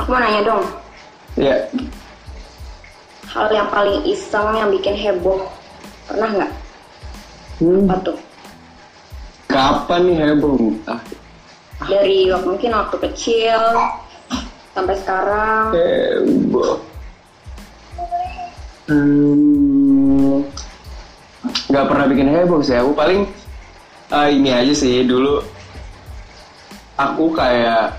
Aku mau nanya dong, Ya, hal yang paling iseng yang bikin heboh pernah nggak? hmm, Apa tuh? kapan nih heboh? Ah, Dari waktu mungkin waktu kecil sampai sekarang. heboh. Hmm, nggak pernah bikin heboh sih. Aku paling ah, ini aja sih dulu. Aku kayak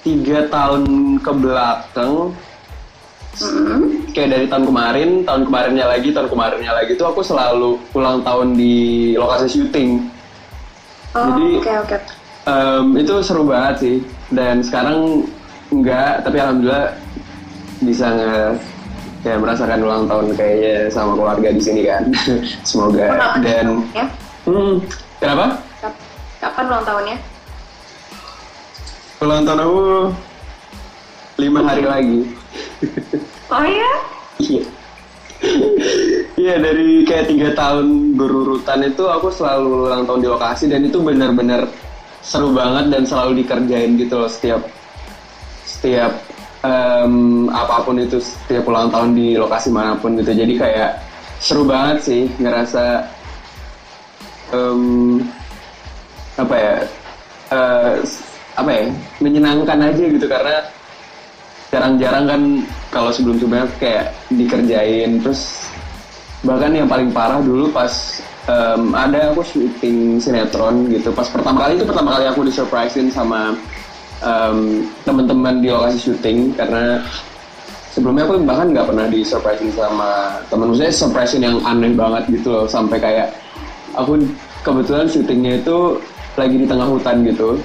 tiga tahun ke belakang Mm-mm. kayak dari tahun kemarin, tahun kemarinnya lagi, tahun kemarinnya lagi tuh aku selalu ulang tahun di lokasi syuting. Oh, Jadi- oke oke. Em, itu seru banget sih. Dan sekarang enggak, tapi alhamdulillah bisa nge kayak merasakan ulang tahun kayaknya sama keluarga di sini kan. Semoga Kapan dan ya? hmm, kenapa? Kap- Kapan ulang tahunnya? Ulang tahun aku lima hari lagi. Oh iya? Iya. Iya dari kayak tiga tahun berurutan itu aku selalu ulang tahun di lokasi dan itu benar-benar seru banget dan selalu dikerjain gitu loh setiap setiap em, apa pun itu setiap ulang tahun di lokasi mana pun gitu jadi kayak seru banget sih ngerasa em, apa ya eh, apa ya menyenangkan aja gitu karena jarang-jarang kan kalau sebelum-sebelumnya kayak dikerjain. Terus bahkan yang paling parah dulu pas em, ada aku syuting sinetron gitu. Pas pertama kali itu pertama kali aku disurprisein sama em, teman-teman di lokasi syuting karena sebelumnya aku bahkan nggak pernah disurprisein sama temen. Saya surprisein yang aneh banget gitu loh sampai kayak aku kebetulan syutingnya itu lagi di tengah hutan gitu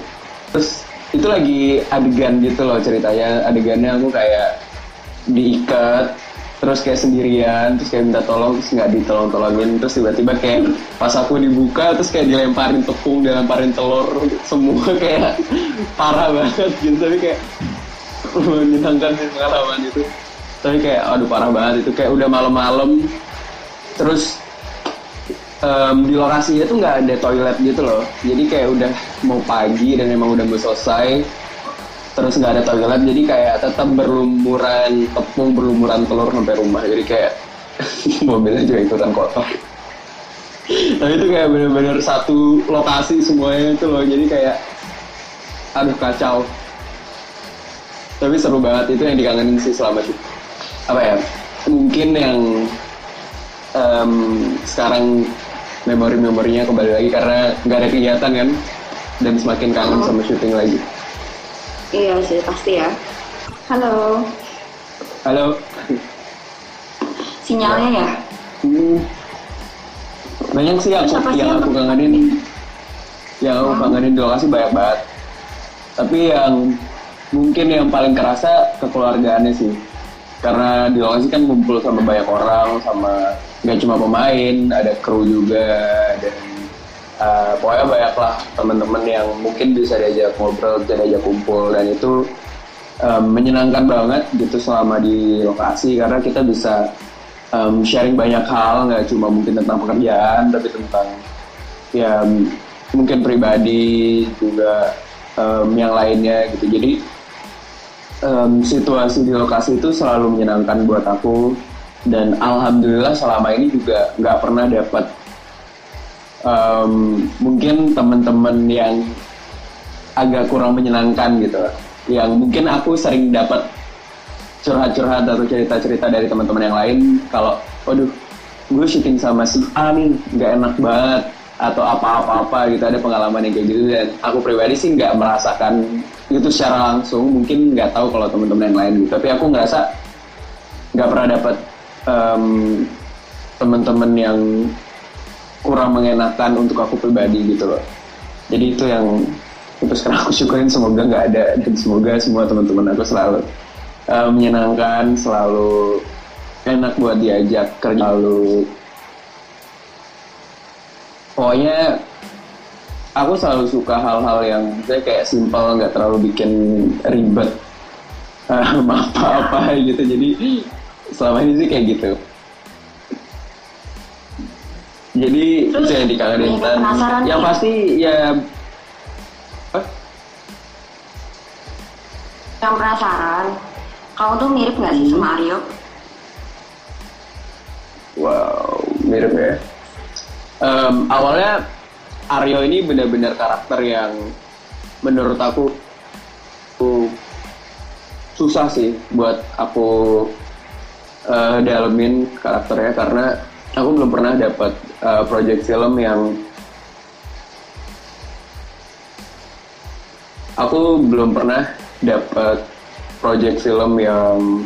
terus itu lagi adegan gitu loh ceritanya. Adegannya aku kayak diikat terus kayak sendirian terus kayak minta tolong terus nggak ditolong tolongin terus tiba-tiba kayak pas aku dibuka terus kayak dilemparin tepung dilemparin telur semua kayak parah banget gitu. Tapi kayak menyenangkan pengalaman itu. Tapi kayak aduh parah banget itu. Kayak udah malam-malam terus em, di lokasinya tuh nggak ada toilet gitu loh. Jadi kayak udah mau pagi dan emang udah mau selesai terus nggak ada toilet. Jadi kayak tetap berlumuran tepung berlumuran telur sampai rumah. Jadi kayak mobilnya juga ikutan kotor. Tapi itu kayak bener-bener satu lokasi semuanya itu loh. Jadi kayak aduh kacau. Tapi seru banget. Itu yang dikangenin sih selama itu apa ya? Mungkin yang em, sekarang memori-memorinya kembali lagi karena nggak ada kegiatan kan? Dan semakin kangen sama syuting lagi. Iya sih pasti ya. Halo, halo. Sinyalnya ya? Hmm. banyak sih aku Siapa yang aku kangenin. yang aku kangenin di lokasi banyak banget. Tapi yang mungkin yang paling kerasa kekeluargaannya sih. Karena di lokasi kan kumpul sama banyak orang sama nggak cuma pemain ada kru juga dan uh, pokoknya banyak lah teman-teman yang mungkin bisa diajak ngobrol bisa diajak kumpul dan itu um, menyenangkan banget gitu selama di lokasi karena kita bisa um, sharing banyak hal nggak cuma mungkin tentang pekerjaan tapi tentang ya mungkin pribadi juga um, yang lainnya gitu. Jadi em, situasi di lokasi itu selalu menyenangkan buat aku dan alhamdulillah selama ini juga nggak pernah dapat em, mungkin teman-teman yang agak kurang menyenangkan gitu. Yang mungkin aku sering dapat curhat-curhat atau cerita-cerita dari teman-teman yang lain kalau waduh gue syuting sama si A nih nggak enak banget atau apa-apa-apa gitu ada pengalaman yang kayak gitu. Dan aku pribadi sih nggak merasakan itu secara langsung mungkin nggak tahu kalau teman-teman yang lain gitu. Tapi aku ngerasa nggak pernah dapat em, teman-teman yang kurang mengenakan untuk aku pribadi gitu loh. Jadi itu yang itu sekarang aku syukurin semoga nggak ada dan semoga semua teman-teman aku selalu eh, menyenangkan selalu enak buat diajak kerja selalu pokoknya aku selalu suka hal-hal yang saya kayak simpel nggak terlalu bikin ribet eh, apa-apa gitu. Jadi selama ini sih kayak gitu jadi Terus, itu yang dikangenin dan yang nih. pasti ya Hah? yang penasaran, kamu tuh mirip nggak sih sama Aryo? Wow, mirip ya. Em, awalnya Aryo ini benar-benar karakter yang menurut aku aku susah sih buat aku eh, dalemin karakternya karena aku belum pernah dapat eh, project film yang aku belum pernah dapat project film yang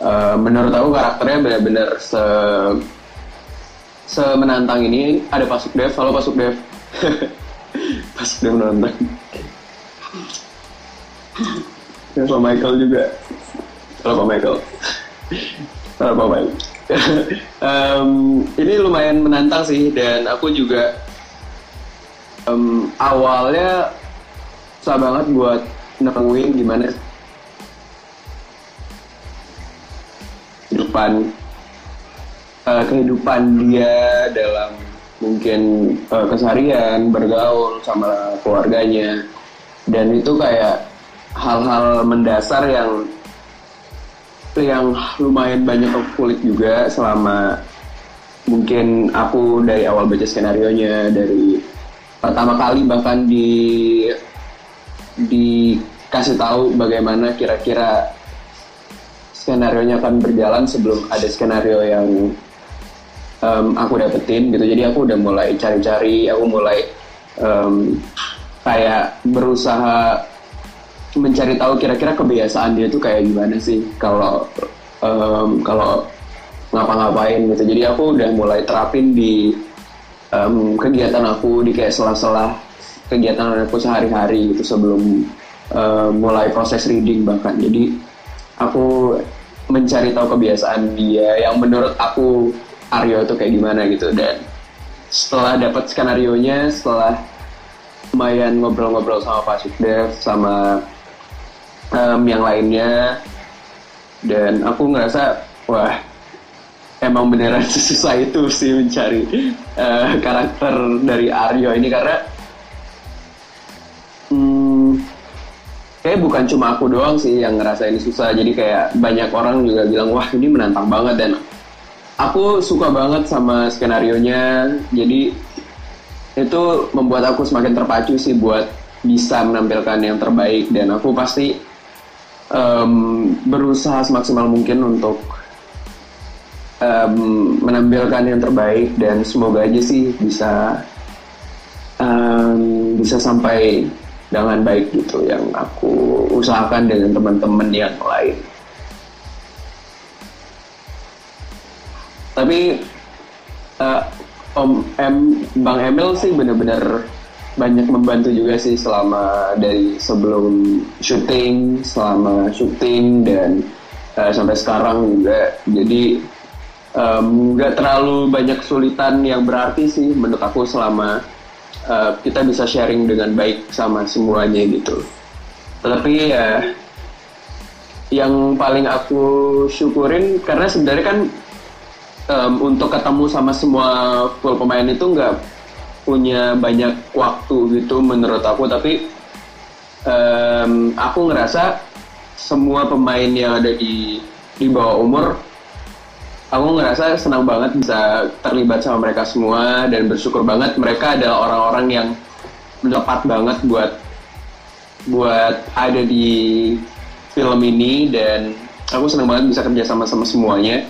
eh, menurut aku karakternya benar-benar se semenantang ini ada Pasuk Dev, halo Pasuk Dev. Pasuk Dev nonton. Ya, Pak Michael juga. Halo Pak Michael. Pak Michael. Em, ini lumayan menantang sih dan aku juga em, awalnya susah banget buat nemuin gimana kehidupan eh, kehidupan dia dalam mungkin eh, keseharian bergaul sama keluarganya dan itu kayak hal-hal mendasar yang yang lumayan banyak aku kulik juga selama mungkin aku dari awal baca skenario nya dari pertama kali bahkan di dikasih tahu bagaimana kira-kira skenario nya akan berjalan sebelum ada skenario yang em, aku dapetin gitu. Jadi aku udah mulai cari-cari aku mulai em, kayak berusaha mencari tahu kira-kira kebiasaan dia tuh kayak gimana sih kalau em, kalau ngapa-ngapain gitu. Jadi aku udah mulai terapin di em, kegiatan aku di kayak sela-sela kegiatan aku sehari-hari gitu sebelum em, mulai proses reading bahkan. Jadi aku mencari tahu kebiasaan dia yang menurut aku Aryo itu kayak gimana gitu. Dan setelah dapat skenario nya setelah lumayan ngobrol-ngobrol sama Pak Sukdev sama em, yang lainnya. Dan aku ngerasa wah emang beneran susah itu sih mencari eh, karakter dari Aryo ini karena hmm, kayak bukan cuma aku doang sih yang ngerasa ini susah. Jadi kayak banyak orang juga bilang wah ini menantang banget. Dan aku suka banget sama skenario nya jadi itu membuat aku semakin terpacu sih buat bisa menampilkan yang terbaik. Dan aku pasti em, berusaha semaksimal mungkin untuk em, menampilkan yang terbaik dan semoga aja sih bisa em, bisa sampai dengan baik gitu yang aku usahakan dengan teman-teman yang lain. Tapi eh, Om M, Bang Emil sih bener-bener banyak membantu juga sih selama dari sebelum syuting, selama syuting dan eh, sampai sekarang juga. Jadi nggak terlalu banyak kesulitan yang berarti sih menurut aku selama eh, kita bisa sharing dengan baik sama semuanya gitu. Tapi ya yang paling aku syukurin karena sebenarnya kan em, untuk ketemu sama semua full pemain itu nggak punya banyak waktu gitu menurut aku. Tapi em, aku ngerasa semua pemain yang ada di di bawah umur aku ngerasa senang banget bisa terlibat sama mereka semua dan bersyukur banget mereka adalah orang-orang yang tepat banget buat buat ada di film ini. Dan aku senang banget bisa kerja sama sama semuanya.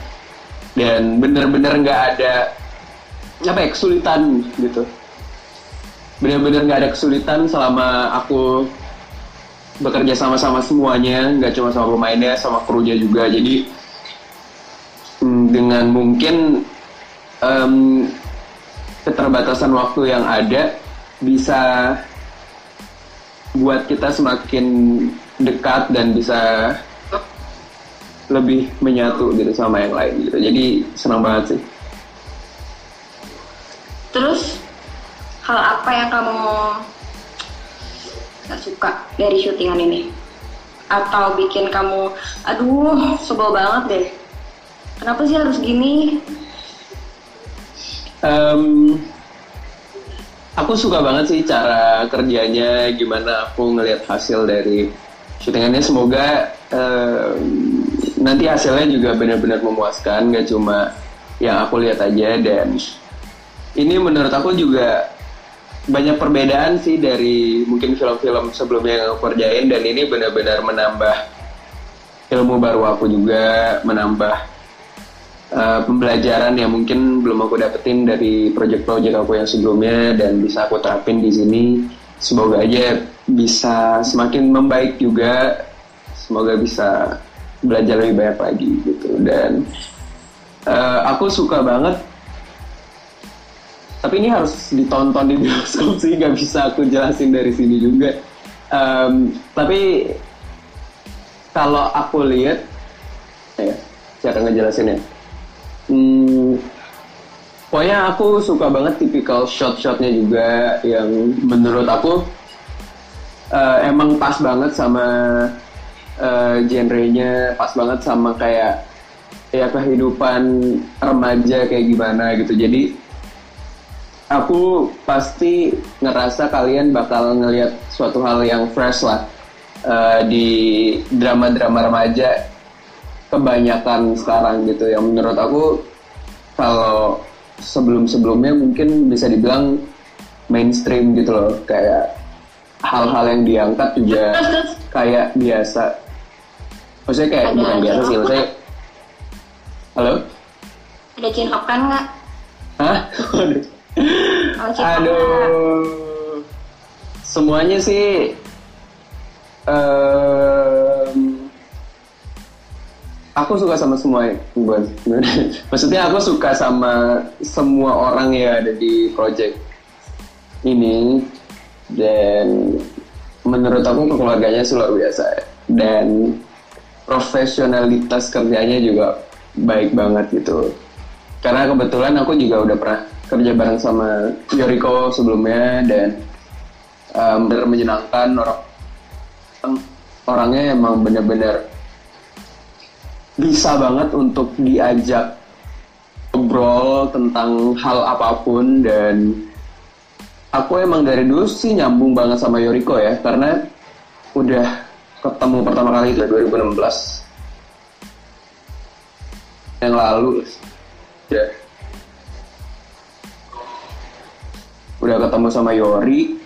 Dan bener-bener nggak ada apa ya kesulitan gitu bener-bener nggak ada kesulitan selama aku bekerja sama-sama semuanya nggak cuma sama pemainnya sama krunya juga. Jadi mm, dengan mungkin em, keterbatasan waktu yang ada bisa buat kita semakin dekat dan bisa lebih menyatu gitu sama yang lain gitu. Jadi senang banget sih. Terus hal apa yang kamu gak suka dari syutingan ini? Atau bikin kamu, aduh sebel banget deh. Kenapa sih harus gini? Em, aku suka banget sih cara kerjanya gimana aku ngelihat hasil dari syutingannya semoga uh, nanti hasilnya juga benar-benar memuaskan gak cuma yang aku lihat aja dan ini menurut aku juga banyak perbedaan sih dari mungkin film-film sebelumnya yang aku kerjain dan ini benar-benar menambah ilmu baru aku juga menambah uh, pembelajaran yang mungkin belum aku dapetin dari project-project aku yang sebelumnya dan bisa aku terapin di sini. Semoga aja bisa semakin membaik juga. Semoga bisa belajar lebih banyak lagi gitu. Dan uh, aku suka banget tapi ini harus ditonton di bioskop sih nggak bisa aku jelasin dari sini juga. Um, tapi kalau aku lihat ya cara ngejelasinnya. Hmm, pokoknya aku suka banget tipikal shot-shotnya juga yang menurut aku uh, emang pas banget sama uh, genrenya pas banget sama kayak ya kehidupan remaja kayak gimana gitu. Jadi aku pasti ngerasa kalian bakal ngelihat suatu hal yang fresh lah. Uh, di drama-drama remaja kebanyakan sekarang gitu. Yang menurut aku kalau sebelum-sebelumnya mungkin bisa dibilang mainstream gitu loh. Kayak hal-hal yang diangkat juga kayak biasa. Maksudnya kayak ada bukan biasa sih maksudnya halo? Ada cinhokan nggak? Hah? Aduh, semuanya sih um, aku suka sama semua buat maksudnya aku suka sama semua orang yang ada di project ini. Dan menurut aku keluarganya luar biasa dan profesionalitas kerjanya juga baik banget gitu. Karena kebetulan aku juga udah pernah kerja bareng sama Yoriko sebelumnya dan um, benar menyenangkan orang orangnya emang bener-bener bisa banget untuk diajak ngobrol tentang hal apa pun dan aku emang dari dulu sih nyambung banget sama Yoriko ya karena udah ketemu pertama kali itu 2016 yang lalu. Ya udah ketemu sama Yori.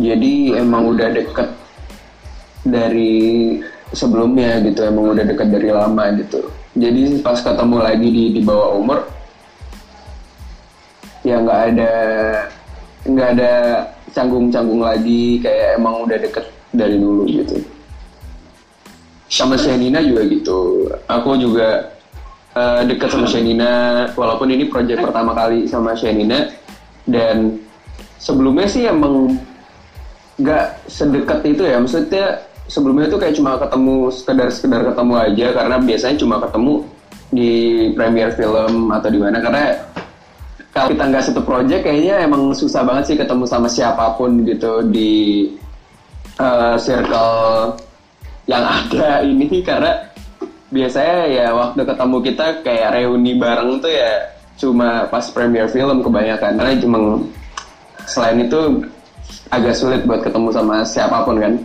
Jadi emang udah deket dari sebelumnya gitu emang udah deket dari lama gitu. Jadi pas ketemu lagi di di bawah umur ya nggak ada nggak ada canggung-canggung lagi kayak emang udah deket dari dulu gitu. Sama Shenina juga gitu. Aku juga uh, deket sama Shenina walaupun ini project pertama kali sama Shenina dan sebelumnya sih emang nggak sedekat itu ya. Maksudnya sebelumnya tuh kayak cuma ketemu sekedar sekedar ketemu aja. Karena biasanya cuma ketemu di premier film atau di mana. Karena kalau kita nggak satu project kayaknya emang susah banget sih ketemu sama siapa pun gitu di uh, circle yang ada ini. Karena biasanya ya waktu ketemu kita kayak reuni bareng tuh ya cuma pas premier film kebanyakan. Karena cuma selain itu agak sulit buat ketemu sama siapa pun kan?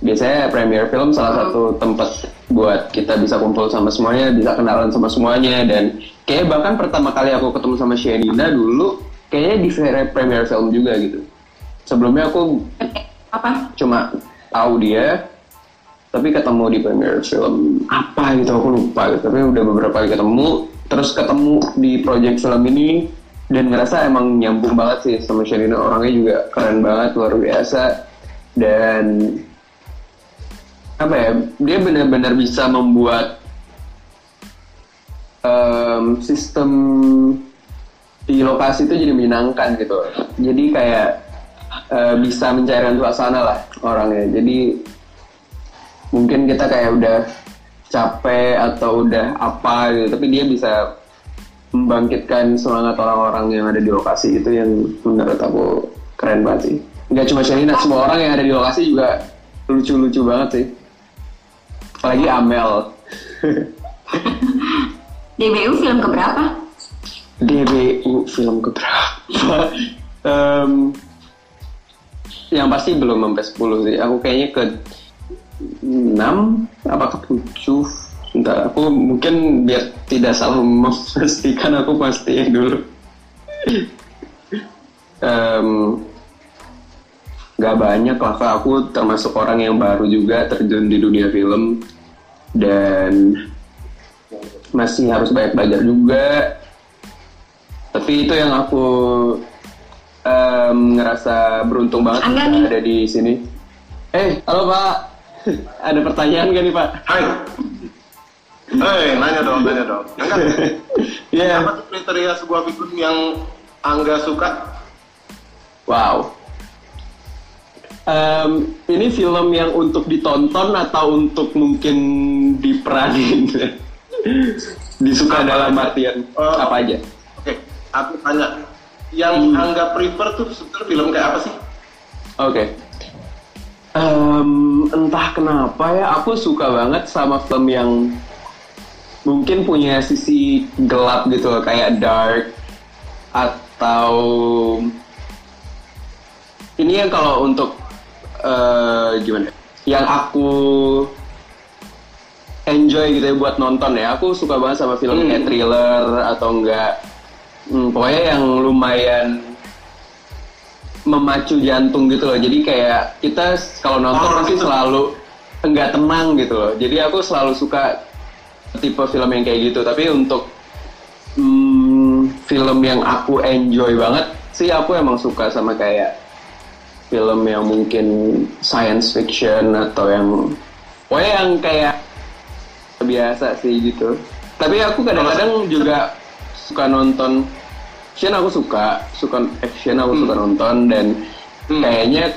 Biasanya premier film salah satu tempat buat kita bisa kumpul sama semuanya bisa kenalan sama semuanya. Dan kayak bahkan pertama kali aku ketemu sama Shenina dulu kayaknya di premier film juga gitu. Sebelumnya aku apa? cuma tahu dia tapi ketemu di premier film. Apa gitu? Aku lupa gitu. tapi udah beberapa kali ketemu terus ketemu di project film ini dan ngerasa emang nyambung banget sih sama Sherina. Orangnya juga keren banget luar biasa. Dan apa ya dia benar-benar bisa membuat um, sistem di lokasi itu jadi menyenangkan gitu. Jadi kayak uh, bisa mencairkan suasana lah orangnya. Jadi mungkin kita kayak udah capek atau udah apa gitu tapi dia bisa membangkitkan semangat orang-orang yang ada di lokasi itu yang menurut aku keren banget sih nggak cuma Sherina semua orang yang ada di lokasi juga lucu-lucu banget sih apalagi Amel DBU film keberapa? DBU film keberapa? um, yang pasti belum sampai 10 sih. Aku kayaknya ke 6 apa ke 7 Entar aku mungkin biar tidak salah memastikan aku pastiin dulu. Em, Gak banyak lah aku termasuk orang yang baru juga terjun di dunia film dan masih harus banyak belajar juga. Tapi itu yang aku em, ngerasa beruntung banget ada di sini. Eh, halo Pak. ada pertanyaan gak nih Pak? Hai. Hei, nanya dong, nanya dong. Angga, Iya. apa tuh kriteria sebuah film yang Angga suka? Wow. Em, ini film yang untuk ditonton atau untuk mungkin diperanin? Disuka Apa dalam aja? artian Oh. apa aja? Oke, aku tanya. Yang Hmm. Angga prefer tuh sebetulnya film kayak apa sih? Oke. Em, entah kenapa ya, aku suka banget sama film yang mungkin punya sisi gelap gitu loh, kayak dark atau ini yang kalau untuk eh, gimana? Yang aku enjoy gitu ya buat nonton ya. Aku suka banget sama film Hmm. kayak thriller atau enggak hmm, pokoknya yang lumayan memacu jantung gitu loh. Jadi kayak kita kalau nonton pasti gitu. selalu enggak tenang gitu loh. Jadi aku selalu suka tipe film yang kayak gitu. Tapi untuk hmm, film yang aku enjoy banget sih aku emang suka sama kayak film yang mungkin science fiction atau yang pokoknya yang kayak biasa sih gitu. Tapi aku kadang-kadang juga suka nonton action aku suka, suka action aku suka nonton dan Hmm. kayaknya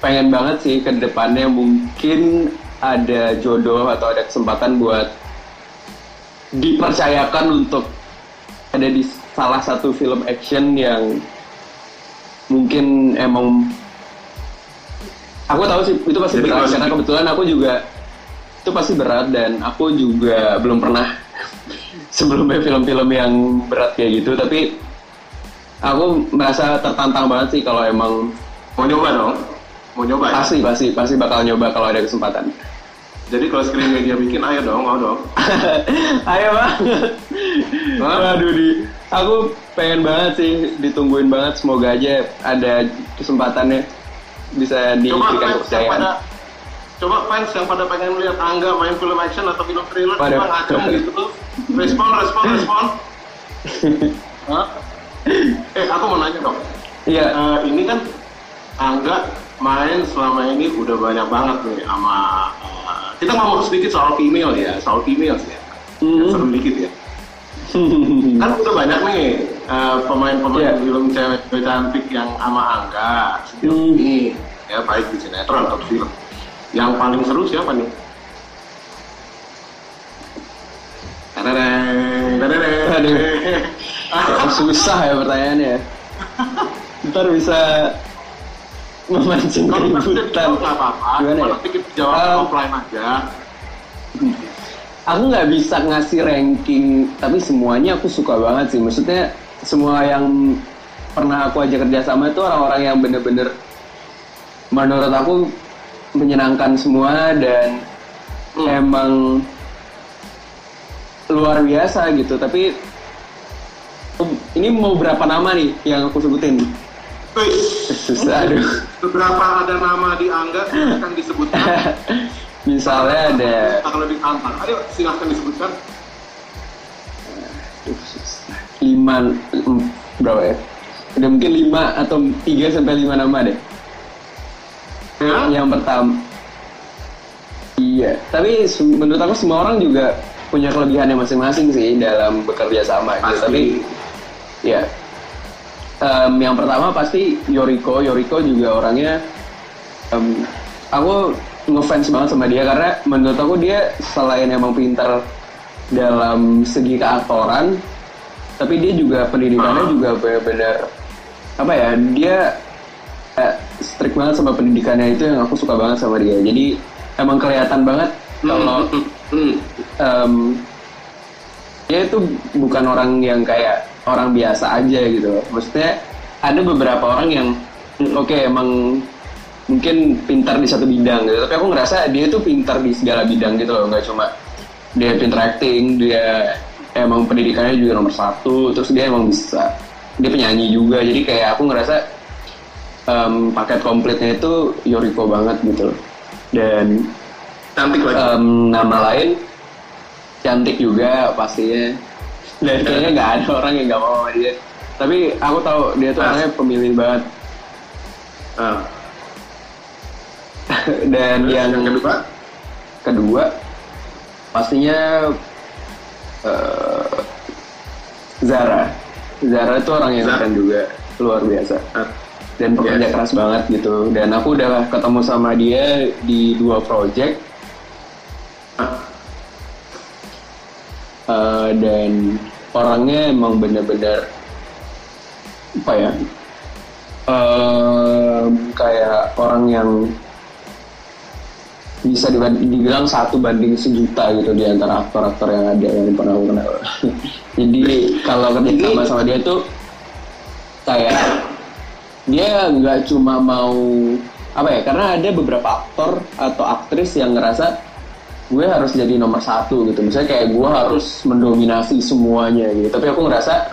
pengen banget sih ke depannya mungkin ada jodoh atau ada kesempatan buat dipercayakan untuk ada di salah satu film action yang mungkin emang aku tahu sih itu pasti Jadi berat karena kebetulan aku juga itu pasti berat dan aku juga belum pernah sebelumnya film-film yang berat kayak gitu tapi aku merasa tertantang banget sih kalau emang Mau nyoba dong? Mau nyoba ya? pasti pasti pasti bakal nyoba kalau ada kesempatan Jadi kalau screen media bikin, ayo dong, mau dong. ayo Hah? waduh di aku pengen banget sih ditungguin banget semoga aja ada kesempatannya bisa Coba diberikan kepercayaan Coba fans yang pada pengen lihat Angga main film action atau film thriller Pada- coba ngacung gitu tuh. Respon, respon, respon. Hah? Eh, aku mau nanya dong. iya Eh, ini kan Angga main selama ini udah banyak banget nih sama eh, kita ngomong sedikit soal female ya, soal female ya. Hmm. Seru dikit ya. Kan udah banyak nih eh, pemain-pemain Iya. film cewek cantik yang sama Angga sejauh Hmm. ini ya baik di sinetron atau film. Yang paling seru siapa nih? Tadadeng, tadadeng. Ya, susah ya pertanyaannya ntar bisa memancing keributan apa-apa. Gimana ya? Jawab Eh, offline aja. aku nggak bisa ngasih ranking tapi semuanya aku suka banget sih maksudnya semua yang pernah aku ajak kerjasama itu orang-orang yang bener-bener menurut aku menyenangkan semua dan Hmm. emang luar biasa gitu tapi ini mau berapa nama nih yang aku sebutin? Susah aduh. Beberapa ada nama di Angga silahkan disebutkan. misalnya ada. Kalau ditantang, ayo silahkan disebutkan. Lima berapa ya? Ada mungkin lima atau tiga sampai lima nama deh. Ya, yang pertama. Iya tapi menurut aku semua orang juga punya kelebihannya masing-masing sih dalam bekerja sama gitu. Tapi ya em, yang pertama pasti Yoriko Yoriko juga orangnya em, aku ngefans banget sama dia karena menurut aku dia selain emang pintar dalam segi keaktoran tapi dia juga pendidikannya Ah. juga benar-benar apa ya dia eh, strict banget sama pendidikannya itu yang aku suka banget sama dia jadi emang kelihatan banget kalau Hmm, hmm. em, dia itu bukan orang yang kayak orang biasa aja gitu. Maksudnya ada beberapa orang yang oke emang mungkin pintar di satu bidang gitu. Tapi aku ngerasa dia tuh pintar di segala bidang gitu loh. Nggak cuma dia pintar acting dia emang pendidikannya juga nomor satu terus dia emang bisa dia penyanyi juga. Jadi kayak aku ngerasa em, paket komplitnya itu Yoriko banget gitu. Loh dan Cantik lagi. em, nama lain cantik juga pastinya dan kayaknya nggak ada orang yang nggak mau sama dia. Tapi aku tahu dia tuh Ah. orangnya pemilih banget. Ah. dan Terus yang yang kedua, kedua pastinya eh, Zara. Zara itu orang yang keren juga luar biasa. Ah, dan pekerja Yes. keras banget gitu. Dan aku udah ketemu sama dia di dua project. Eh, dan orangnya emang bener-bener apa ya em, kayak orang yang bisa dibilang satu banding sejuta gitu di antara aktor-aktor yang ada yang pernah aku kenal. Jadi kalau Ini- sama sama dia tuh kayak dia nggak cuma mau apa ya karena ada beberapa aktor atau aktris yang ngerasa gue harus jadi nomor satu gitu misalnya kayak gue harus mendominasi semuanya gitu tapi aku ngerasa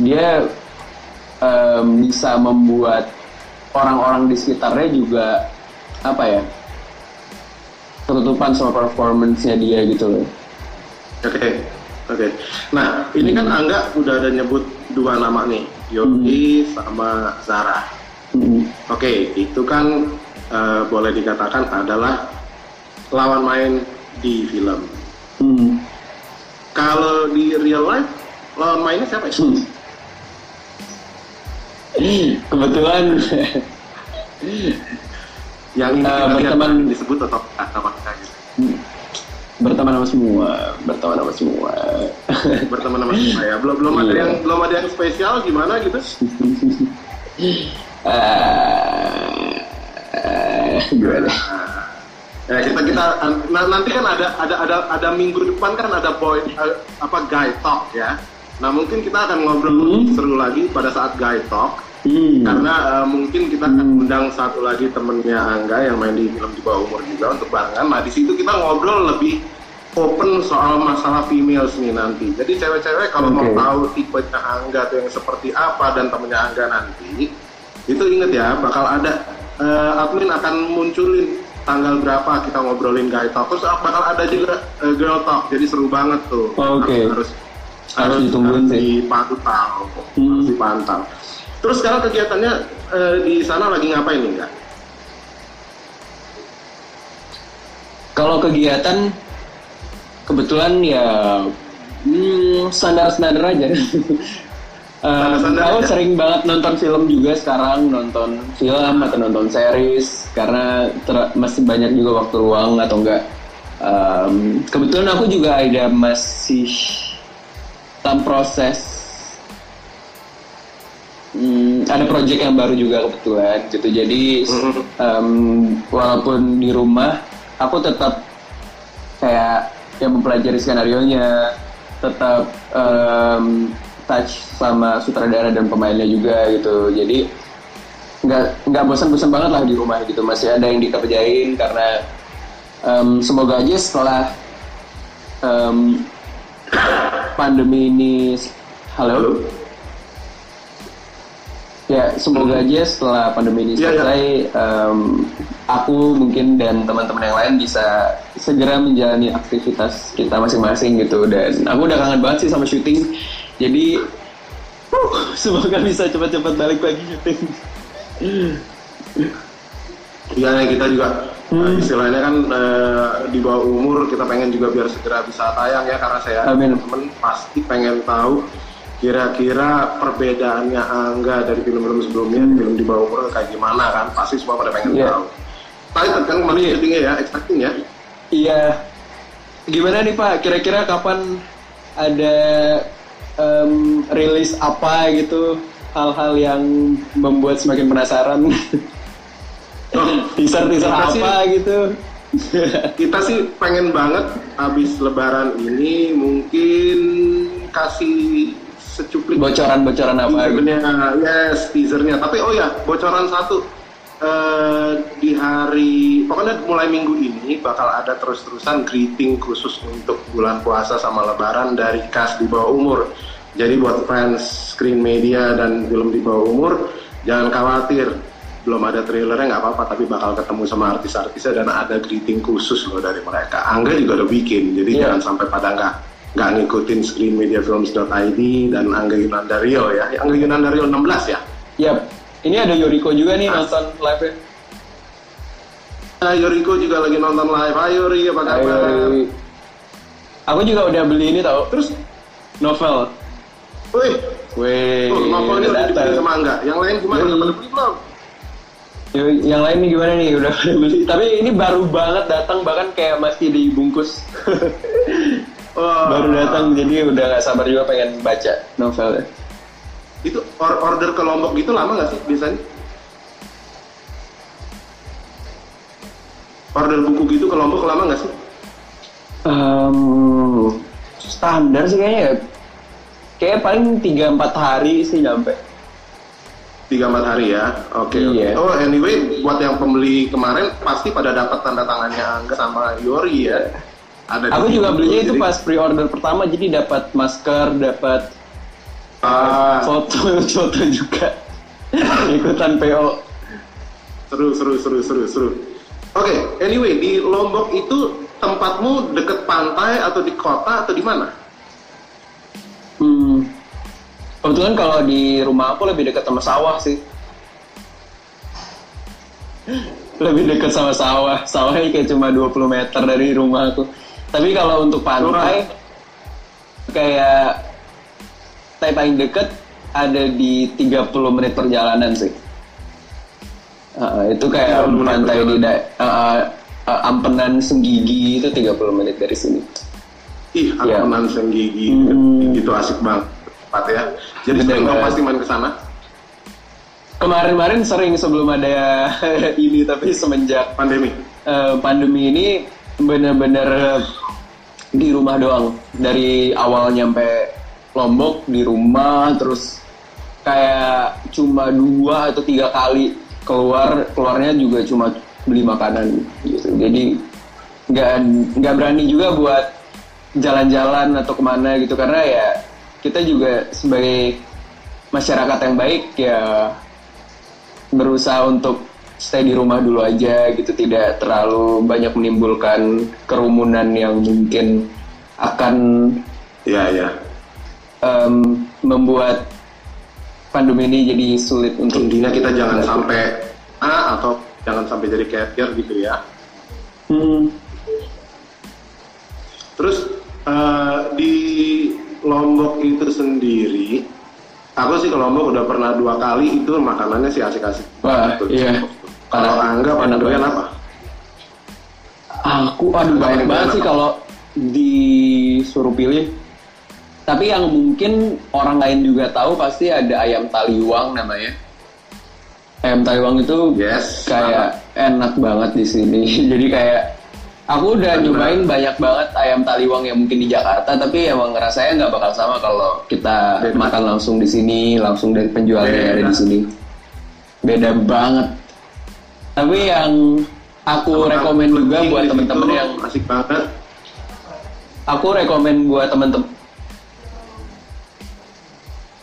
dia em, bisa membuat orang-orang di sekitarnya juga apa ya ketutupan sama performance-nya dia gitu loh. Oke, oke. Nah, ini kan Angga udah ada nyebut dua nama nih, Yogi sama Zara. Mm. Oke, itu kan eh, boleh dikatakan adalah lawan main di film. Mm. Kalau di real life, lawan mainnya siapa ya? Hmm. Kebetulan Yang ini lihat berteman- disebut atau apa gitu. berteman sama semua, berteman sama semua. Berteman sama saya. Belum belum ada Iya. yang belum ada yang spesial gimana gitu? Eh, eh, gimana? Ya kita kita nah, nanti kan ada ada ada ada minggu depan kan ada boy eh, apa guy talk ya. Nah mungkin kita akan ngobrol Hmm. seru lagi pada saat guy talk Hmm. karena eh, mungkin kita akan undang satu lagi temennya Angga yang main di film di bawah umur juga untuk barengan. Nah di situ kita ngobrol lebih open soal masalah females nih nanti. Jadi cewek-cewek kalau mau Oke. tahu tipenya Angga tuh yang seperti apa dan temennya Angga nanti, itu inget ya bakal ada eh, admin akan munculin tanggal berapa kita ngobrolin guy talk. Terus bakal ada juga eh, girl talk. Jadi seru banget tuh. Oke. Harus Harus ditungguin sih. dipantau, Hmm. harus dipantau. Terus sekarang kegiatannya eh, di sana lagi ngapain nih enggak? Kalau kegiatan kebetulan ya hmm, standar-standar aja. Standar-standar aku aja. sering banget nonton film juga sekarang, nonton film atau nonton series karena ter- masih banyak juga waktu luang atau enggak. em, kebetulan aku juga ada masih dalam proses hmm, ada project yang baru juga kebetulan gitu. Jadi em, walaupun di rumah aku tetap kayak yang mempelajari skenario nya tetap em, touch sama sutradara dan pemainnya juga gitu jadi nggak nggak bosan-bosan banget lah di rumah gitu masih ada yang dikerjain karena em, semoga aja setelah em, pandemi ini halo Ya, semoga aja setelah pandemi ini Iya, iya. selesai, em, aku mungkin dan teman-teman yang lain bisa segera menjalani aktivitas kita masing-masing gitu. Dan aku udah kangen banget sih sama syuting. Jadi, uh, semoga bisa cepat-cepat balik lagi syuting. Iya kita juga Hmm. eh, istilahnya kan eh, di bawah umur kita pengen juga biar segera bisa tayang ya karena saya Amin. teman pasti pengen tahu kira-kira perbedaannya Angga dari film-film sebelumnya film di bawah umur kayak gimana kan pasti semua pada pengen Iya. tahu. Tadi kan kemarin Iya. syutingnya ya, expecting ya. Iya. Gimana nih Pak? Kira-kira kapan ada em, rilis apa gitu? Hal-hal yang membuat semakin penasaran. Oh, Teaser-teaser Kita sih- apa gitu? kita sih pengen banget habis lebaran ini mungkin kasih secuplik Bocoran-bocoran apa gitu? teasernya, yes teasernya. Tapi oh ya bocoran satu eh, di hari pokoknya mulai minggu ini bakal ada terus-terusan greeting khusus untuk bulan puasa sama lebaran dari cast di bawah umur. Jadi buat fans screen media dan film di bawah umur jangan khawatir belum ada trailernya nggak apa-apa tapi bakal ketemu sama artis-artisnya dan ada greeting khusus loh dari mereka. Angga juga udah bikin jadi Iya. jangan sampai pada nggak nggak ngikutin screenmediafilms.id dan Angga Yunandario ya. Angga Yunandario 16 ya. Yap. Ini ada Yoriko juga nih nonton live-nya. Nah, Yoriko juga lagi nonton live. Ayo Ri, apa kabar? Aku juga udah beli ini tau. Terus, Novel. wih, Wih, tuh novelnya udah dibeli sama Angga. Yang lain gimana? Yoi. Udah pada beli belum? Yang lain nih gimana nih? Udah pada beli. Tapi ini baru banget datang bahkan kayak masih dibungkus. Wah, baru datang jadi udah gak sabar juga pengen baca novelnya. Itu or- order ke Lombok gitu lama nggak sih biasanya? Order buku gitu ke Lombok lama nggak sih? Em, standar sih kayaknya ya. Kayak paling 3-4 hari sih nyampe. Tiga empat hari ya. Oke. oke. Iya. Oh anyway, buat yang pembeli kemarin pasti pada dapat tanda tangannya Angga sama Yori ya. Ada Aku juga belinya itu Jadi, pas pre-order pertama jadi dapat masker, dapat Ah, foto foto juga. Ikutan PO. seru seru seru seru seru. Oke, anyway di Lombok itu tempatmu deket pantai atau di kota atau di mana? Hmm. Kebetulan kalau di rumah aku lebih dekat sama sawah sih. Lebih dekat sama sawah. Sawahnya kayak cuma 20 meter dari rumah aku. Tapi kalau untuk pantai kayak pantai paling deket ada di 30 menit perjalanan sih. Uh, itu kayak 30 menit pantai di da- uh, uh, Ampenan Senggigi itu 30 menit dari sini. Ih, Iya. Ampenan Senggigi Hmm. itu asik banget tempat ya. Jadi Bener sering pasti main ke sana. Kemarin-kemarin sering sebelum ada ini tapi semenjak Pandemi. eh, pandemi ini bener-bener di rumah doang dari awal nyampe Lombok di rumah terus kayak cuma dua atau tiga kali keluar keluarnya juga cuma beli makanan gitu. Jadi nggak nggak berani juga buat jalan-jalan atau ke mana gitu. Karena ya kita juga sebagai masyarakat yang baik ya berusaha untuk stay di rumah dulu aja gitu. Tidak terlalu banyak menimbulkan kerumunan yang mungkin akan Iya, iya. Em, membuat pandemi ini jadi sulit untuk Intinya kita jangan sampai A atau jangan sampai jadi carrier gitu ya. Hmm, Terus eh, di Lombok itu sendiri, aku sih ke Lombok udah pernah dua kali itu makanannya sih asik-asik. Wah, Tuh. iya. Kalau. Angga pada doyan apa? Aku aduh banyak banget sih kalau disuruh pilih. Tapi yang mungkin orang lain juga tahu pasti ada ayam taliwang namanya. Ayam taliwang itu Yes. kayak enak banget di sini. Jadi kayak aku udah nyobain banyak banget ayam taliwang yang mungkin di Jakarta, tapi emang rasanya nggak bakal sama kalau kita Beda. makan langsung di sini, langsung dari penjualnya yang ada Beda. di sini. Beda banget. Tapi yang aku rekomen juga buat temen-temen yang asik banget. aku rekomen buat temen-temen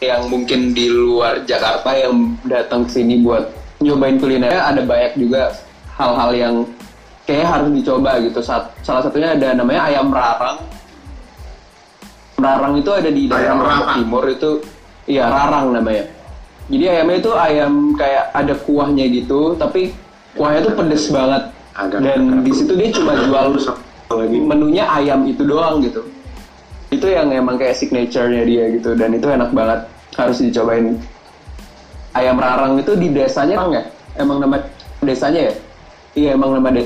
yang mungkin di luar Jakarta yang datang ke sini buat nyobain kulinernya ada banyak juga hal-hal yang kayak harus dicoba gitu. Salah satunya ada namanya ayam rarang. Rarang itu ada di daerah Ayam Lombok rarang. Timur itu, iya rarang namanya. Jadi ayamnya itu ayam kayak ada kuahnya gitu, tapi kuahnya tuh pedes banget. Agak- Dan di situ dia cuma jual lagi. menunya ayam itu doang gitu itu yang emang kayak signature-nya dia gitu dan itu enak banget. Harus dicobain. Ayam rarang itu di desanya emang ya? Emang nama desanya ya? Iya emang nama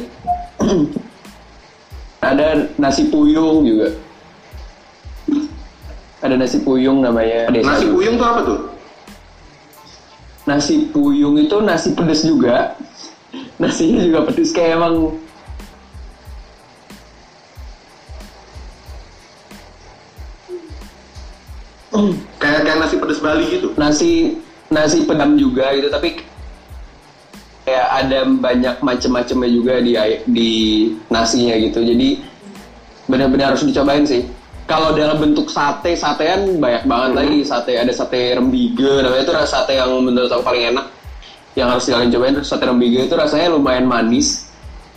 ada nasi puyung juga. Ada nasi puyung namanya. Desa Nasi juga. puyung tuh apa tuh? nasi puyung itu nasi pedes juga. Nasinya juga pedes kayak emang Kayak kayak nasi pedas Bali gitu. nasi nasi pedam juga gitu tapi kayak ada banyak macam-macamnya juga di di nasinya gitu. Jadi benar-benar harus dicobain sih. Kalau dalam bentuk sate, satean banyak banget Hmm. lagi. Sate ada sate rembige, namanya itu rasa sate yang menurut aku paling enak. Yang harus kalian cobain sate rembige itu rasanya lumayan manis.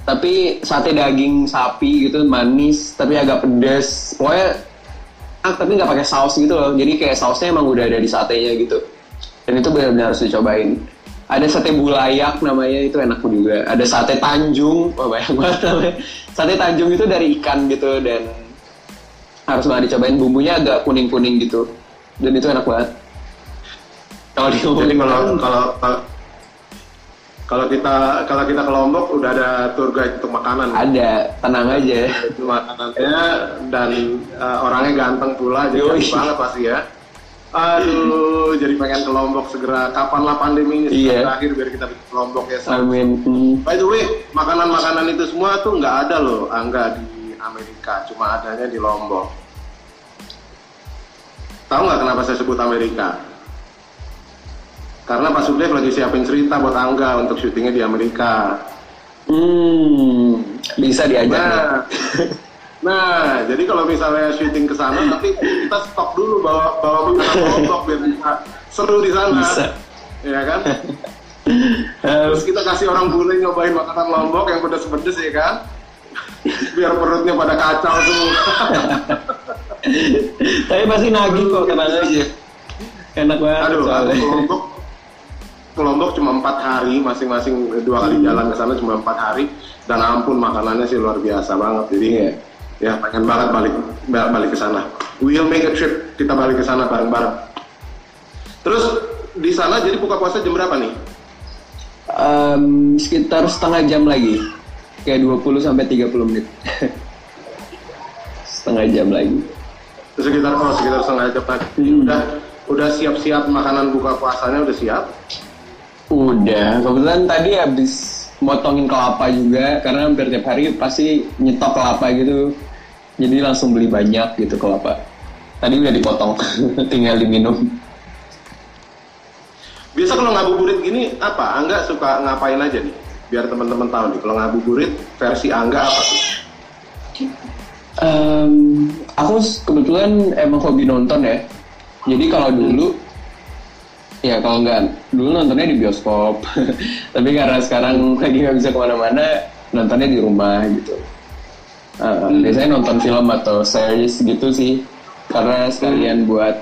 Tapi sate daging sapi gitu manis, tapi agak pedas. Pokoknya ah, tapi nggak pakai saus gitu loh. Jadi kayak sausnya emang udah ada di satenya gitu. Dan itu benar-benar harus dicobain. Ada sate bulayak namanya itu enak juga. Ada sate Tanjung, wah banyak banget namanya. Sate Tanjung itu dari ikan gitu dan harus banget dicobain bumbunya agak kuning-kuning gitu. Dan itu enak banget. Kalau di kalau kalau kalau- kita kalau kita ke Lombok udah ada tour guide untuk makanan. ada, tenang aja. Itu makanannya dan eh, orangnya ganteng pula jadi banget pasti ya. Aduh, jadi pengen ke Lombok segera. Kapan lah pandemi ini Iya. berakhir biar kita ke Lombok ya. Sam. Amin. By the way, makanan-makanan itu semua tuh nggak ada loh, Angga di Amerika, cuma adanya di Lombok. Tahu nggak kenapa saya sebut Amerika? Karena Pak Sugdev lagi siapin cerita buat Angga untuk syutingnya di Amerika. Hmm, bisa diajak. ya? Nah, nah, jadi kalau misalnya syuting ke sana, nanti kita stop dulu bawa bawa makanan biar bisa seru di sana. Bisa. Ya kan? Terus kita kasih orang bule nyobain makanan Lombok yang pedes-pedes ya kan? Biar perutnya pada kacau semua. Tapi pasti nagih kok, aja. Enak banget. Aduh, aku Lombok, ke Lombok cuma empat hari, masing-masing dua kali jalan ke sana cuma empat hari. Dan ampun makanannya sih luar biasa banget. Jadi Iya. ya pengen banget balik ba- balik ke sana. We'll make a trip, kita balik ke sana bareng-bareng. Terus di sana jadi buka puasa jam berapa nih? Em, sekitar setengah jam lagi. Kayak 20 sampai 30 menit. setengah jam lagi. Sekitar oh sekitar setengah jam lagi. Hmm. Udah udah siap-siap makanan buka puasanya udah siap. Udah, kebetulan tadi habis motongin kelapa juga karena hampir tiap hari pasti nyetok kelapa gitu. Jadi langsung beli banyak gitu kelapa. Tadi udah dipotong, tinggal diminum. Biasa kalau ngabuburit gini apa? Angga suka ngapain aja nih? Biar teman-teman tahu nih. Kalau ngabuburit versi Angga apa sih? Em, aku kebetulan emang hobi nonton ya. Jadi kalau dulu, ya kalau nggak dulu nontonnya di bioskop. Tapi karena sekarang lagi nggak bisa ke mana-mana, nontonnya di rumah gitu. Eh, Biasanya nonton film atau series gitu sih, karena sekalian buat.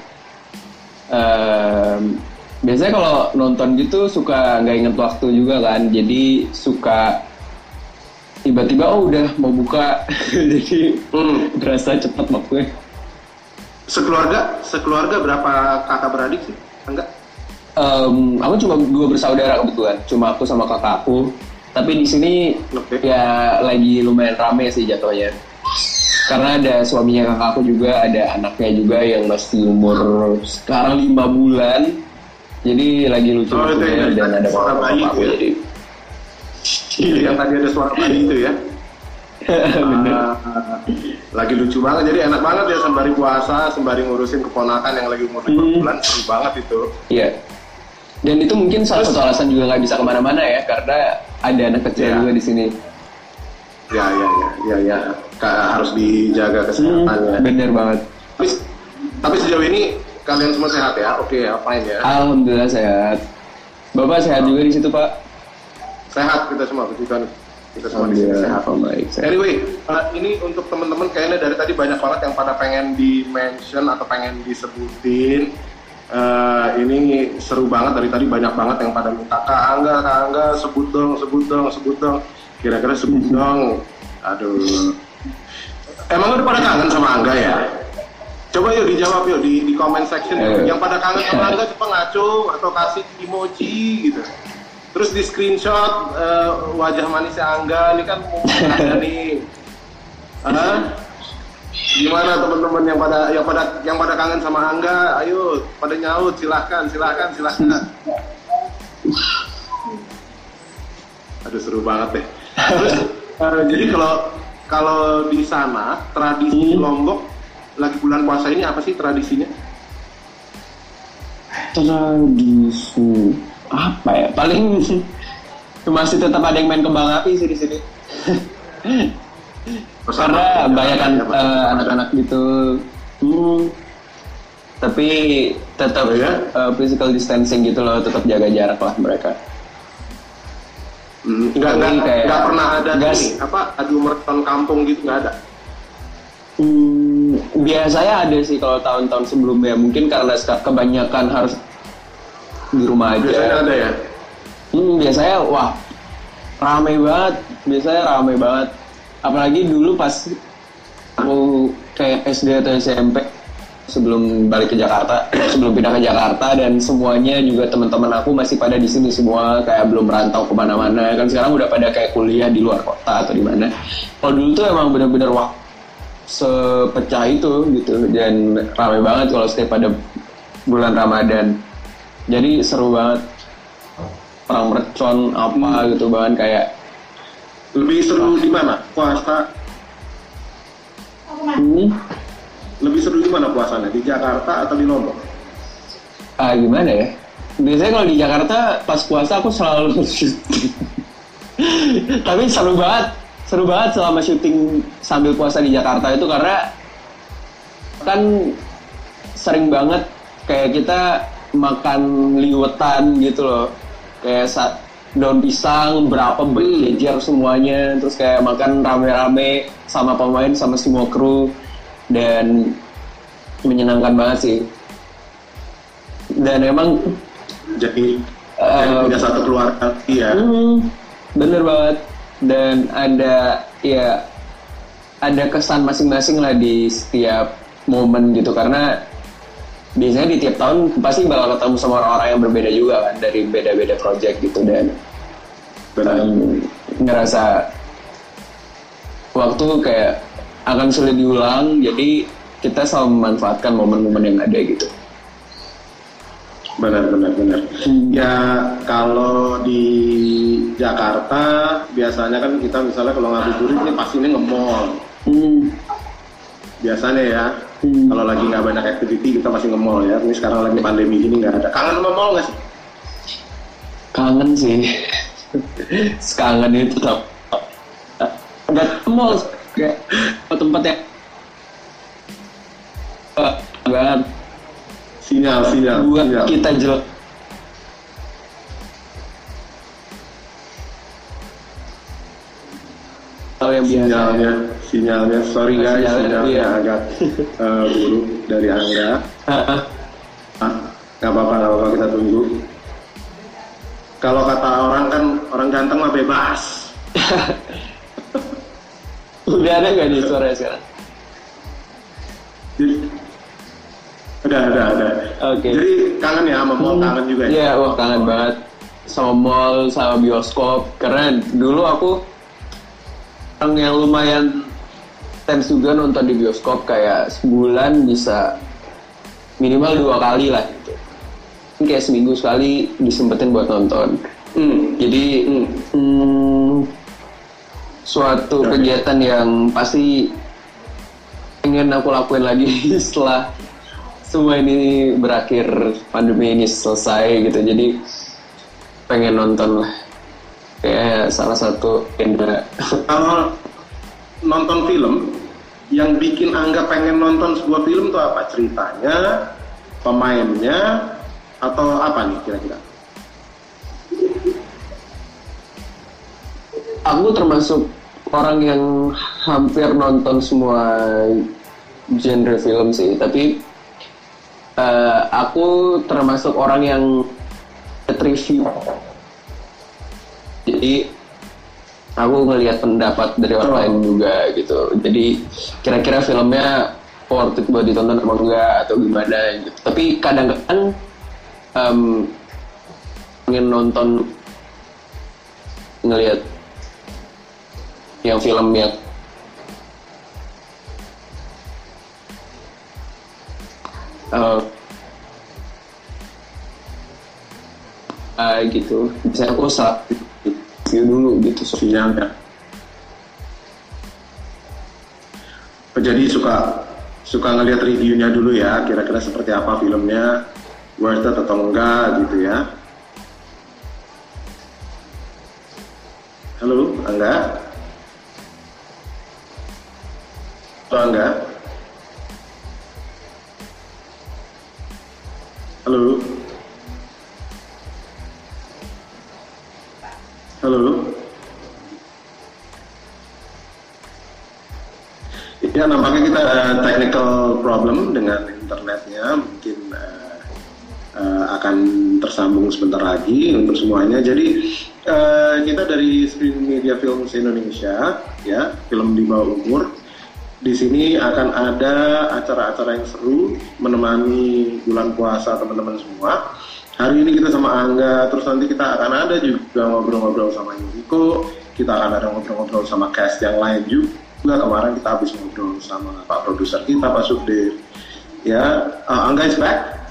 em, biasanya kalau nonton gitu suka nggak inget waktu juga kan, jadi suka tiba-tiba oh udah mau buka, jadi Hmm. berasa cepet waktunya. Sekeluarga, sekeluarga berapa kakak beradik sih? Enggak. Em, aku cuma dua bersaudara kebetulan, cuma aku sama kakakku. Tapi di sini Oke. ya lagi lumayan rame sih jatuhnya. Karena ada suaminya kakakku juga, ada anaknya juga yang masih umur sekarang lima bulan. Jadi lagi lucu Oh, itu yang dan ada suara bayi itu ya? jadi. Yang tadi ada suara bayi itu ya. Bener. Ah, lagi lucu banget. Jadi enak banget ya sembari puasa, sembari ngurusin keponakan yang lagi umur lima Hmm. bulan. Seru banget itu. Iya. Dan itu mungkin salah satu alasan juga nggak bisa ke mana-mana ya, karena ada anak kecil Iya. juga di sini. Ya, ya, ya, ya, ya. Ka- harus dijaga kesehatannya. Bener banget. Tapi, tapi sejauh ini kalian semua sehat ya? Oke ya, fine ya. Alhamdulillah sehat. Bapak sehat juga di situ Pak. Sehat kita semua, puji Tuhan. Kita semua di sini sehat. Oh, baik. Sehat. Anyway, uh, ini untuk teman-teman kayaknya dari tadi banyak banget yang pada pengen di mention atau pengen disebutin. Uh, ini seru banget dari tadi banyak banget yang pada minta Kak Angga, Kak Angga sebut dong, sebut dong, sebut dong. Kira-kira sebut dong. Aduh. Emang udah pada kangen sama Angga ya? Coba yuk dijawab yuk di, di comment section yuk. Eh. Yang pada kangen sama Angga coba ngaco atau kasih emoji gitu. Terus di screenshot eh, wajah manisnya Angga ini kan mau nih. Hah? Gimana teman-teman yang pada yang pada yang pada kangen sama Angga? Ayo pada nyaut silahkan silahkan silahkan. Aduh seru banget deh. Terus eh, jadi kalau kalau di sana tradisi Hmm. Lombok lagi bulan puasa ini apa sih tradisinya? Tradisi apa ya? Paling masih tetap ada yang main kembang api sih di sini. Karena banyak kan eh, anak-anak gitu. Hmm. Tapi tetap Oh, ya? eh, physical distancing gitu loh, tetap jaga jarak lah mereka. Hmm, nggak nggak Jadi kayak nggak pernah ada gas. ini apa adu maraton kampung gitu nggak ada Hmm, biasanya ada sih kalau tahun-tahun sebelumnya. Mungkin karena kebanyakan harus di rumah aja. biasanya ada ya Hmm, biasanya wah rame banget. Biasanya rame banget. Apalagi dulu pas aku kayak SD atau SMP sebelum balik ke Jakarta, sebelum pindah ke Jakarta dan semuanya juga teman-teman aku masih pada di sini semua kayak belum merantau ke mana-mana kan sekarang udah pada kayak kuliah di luar kota atau di mana. Kalau dulu tuh emang bener-bener wah sepecah itu gitu dan ramai banget kalau setiap pada bulan Ramadan. Jadi seru banget perang mercon apa gitu bahkan kayak lebih seru di mana? Puasa? Ini? Lebih seru di mana puasanya? Di Jakarta atau di Lombok? Ah gimana ya? Biasanya kalau di Jakarta pas puasa aku selalu tapi seru banget. Seru banget selama syuting sambil puasa di Jakarta itu karena kan sering banget kayak kita makan liwetan gitu loh. Kayak saat daun pisang berapa berjejer semuanya terus kayak makan rame-rame sama pemain sama semua kru dan menyenangkan banget sih dan emang jadi punya satu keluarga iya bener banget. Dan ada ya ada kesan masing-masing lah di setiap momen gitu karena biasanya di tiap tahun pasti bakal ketemu sama orang-orang yang berbeda juga kan dari beda-beda project gitu dan um, ngerasa waktu kayak akan sulit diulang jadi kita selalu memanfaatkan momen-momen yang ada gitu. benar benar benar Hmm. ya kalau di Jakarta biasanya kan kita misalnya kalau ngabuburit ini pasti ini nge-mall Hmm. biasanya ya Hmm. kalau lagi nggak banyak activity kita masih nge-mall ya. Ini sekarang lagi pandemi gini nggak ada. Kangen sama mall nggak sih? Kangen sih. Kangen itu tetap nggak ke mall kayak ke tempat yang Eh, banget sinyal sinyal buat sinyal. kita jelek kalau yang biasa. Sinyalnya sinyalnya sorry guys Sinyalnya, sinyalnya iya. agak eh, buruk dari Angga. Ah, nggak apa-apa nggak apa-apa kita tunggu. Kalau kata orang kan orang ganteng mah bebas. Udah ada nggak nih suara sekarang? Jadi ada ada ada. Oke. jadi kangen ya sama mall kangen juga ya? Iya, wah kangen banget. Sama mall, sama bioskop. Karena dulu aku orang yang lumayan intens juga nonton di bioskop kayak sebulan bisa minimal dua kali lah gitu. Kayak seminggu sekali disempetin buat nonton. Hmm. Jadi hmm, suatu Oke. kegiatan yang pasti pengen aku lakuin lagi setelah semua ini berakhir pandemi ini selesai gitu jadi pengen nonton lah kayak salah satu genre kalau nonton film yang bikin Angga pengen nonton sebuah film tuh apa? Ceritanya pemainnya atau apa nih kira-kira? Aku termasuk orang yang hampir nonton semua genre film sih tapi eh, aku termasuk orang yang review jadi aku ngelihat pendapat dari orang Oh. lain juga gitu. Jadi kira-kira filmnya worth it buat ditonton apa enggak atau gimana gitu. Tapi kadang-kadang em, pengen nonton ngelihat yang film yang eh ah, gitu. Bisa aku saat review dulu gitu so. sinyalnya jadi suka suka ngeliat reviewnya dulu ya kira-kira seperti apa filmnya worth it atau enggak gitu ya Halo, Angga. Halo, Angga. Halo. Halo. Ya, nampaknya kita ada technical problem dengan internetnya. Mungkin uh, uh, akan tersambung sebentar lagi untuk semuanya. Jadi uh, kita dari Screen Media Films Indonesia, ya, film di bawah umur. Di sini akan ada acara-acara yang seru menemani bulan puasa teman-teman semua. Hari ini kita sama Angga, terus nanti kita akan ada juga ngobrol-ngobrol sama Yuriko, kita akan ada ngobrol-ngobrol sama cast yang lain juga. Kemarin kita habis ngobrol sama Pak produser kita, Pak Sufdir. Ya, uh, Angga is back.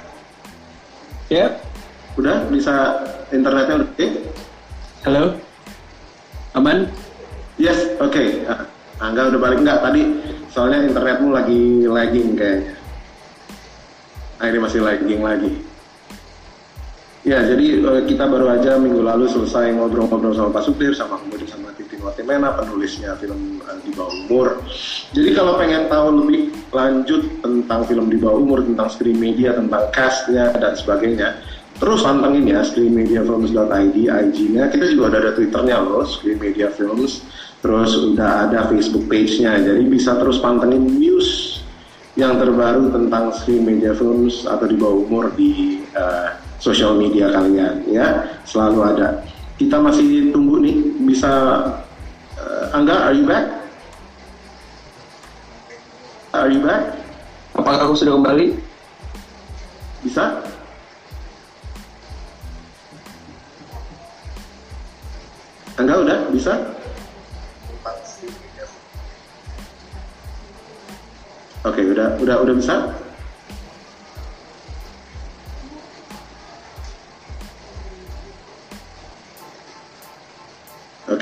Ya, Udah bisa internetnya udah oke? halo. Aman? Yes, oke. Ah, Angga udah balik nggak tadi? Soalnya internetmu lagi lagging kayaknya. Ini masih lagging lagi. Ya, jadi eh, kita baru aja minggu lalu selesai ngobrol-ngobrol sama Pak Supir, sama kemudian sama Titin Watimena, penulisnya film eh, di bawah umur. Jadi kalau pengen tahu lebih lanjut tentang film di bawah umur, tentang screen media, tentang castnya dan sebagainya, terus pantengin ya screenmediafilms.id, IG-nya. Kita juga udah ada Twitternya loh, Screen Media Films. Terus udah ada Facebook page-nya, jadi bisa terus pantengin news yang terbaru tentang Screen Media Films atau di bawah umur di eh, social media kalian ya. Selalu ada. Kita masih tunggu nih bisa eh, Angga are you back? Are you back? Apakah aku sudah kembali? bisa? Angga udah? Bisa? Oke udah udah udah bisa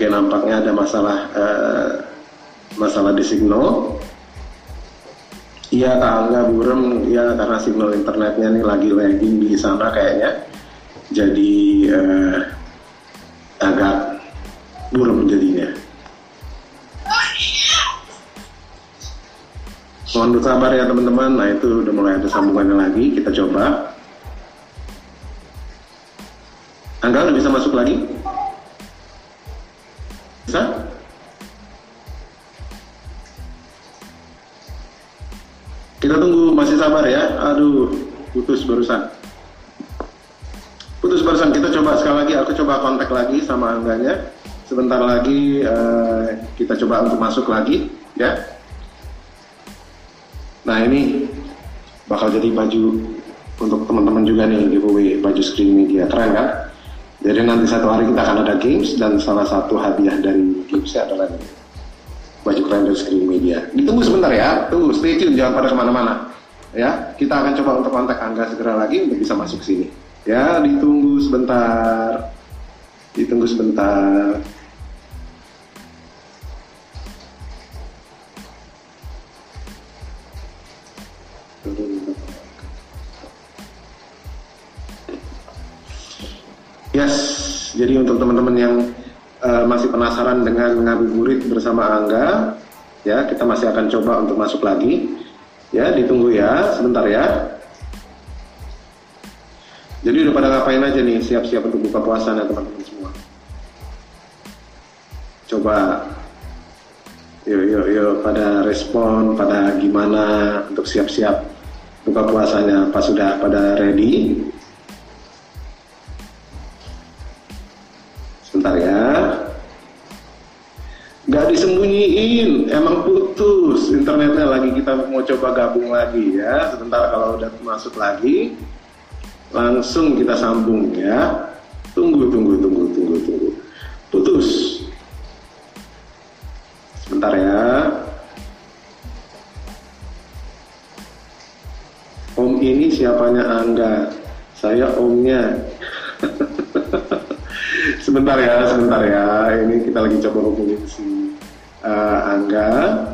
Oke, nampaknya ada masalah eh, masalah di signal. Iya, Kak Angga burem, ya karena signal internetnya nih lagi lagging di sana kayaknya. Jadi eh, agak burem jadinya. Mohon bersabar ya teman-teman. Nah itu udah mulai ada sambungannya lagi. Kita coba. Angga bisa masuk lagi? Kita tunggu masih sabar ya. Aduh, putus barusan. Putus barusan. Kita coba sekali lagi. Aku coba kontak lagi sama Angganya. Sebentar lagi eh, kita coba untuk masuk lagi, ya. Nah ini bakal jadi baju untuk teman-teman juga nih giveaway baju screen media keren kan? Jadi nanti satu hari kita akan ada games dan salah satu hadiah dari gamesnya adalah baju keren dari screen media. Ditunggu sebentar ya, tunggu stay tune jangan pada ke mana-mana. Ya, kita akan coba untuk kontak Angga segera lagi untuk bisa masuk sini. Ya, ditunggu sebentar. Ditunggu sebentar. Jadi untuk teman-teman yang uh, masih penasaran dengan ngabuburit bersama Angga, ya kita masih akan coba untuk masuk lagi. Ya, ditunggu ya, sebentar ya. Jadi udah pada ngapain aja nih, siap-siap untuk buka puasa ya teman-teman semua. Coba, yuk yuk yuk pada respon, pada gimana untuk siap-siap buka puasanya. Pas sudah pada ready, Internetnya lagi kita mau coba gabung lagi ya. Sebentar kalau udah masuk lagi, langsung kita sambung ya. Tunggu, tunggu, tunggu, tunggu, tunggu. Putus. Sebentar ya. Om ini siapanya Angga? Saya omnya. sebentar ya, sebentar ya. Ini kita lagi coba hubungin si uh, Angga.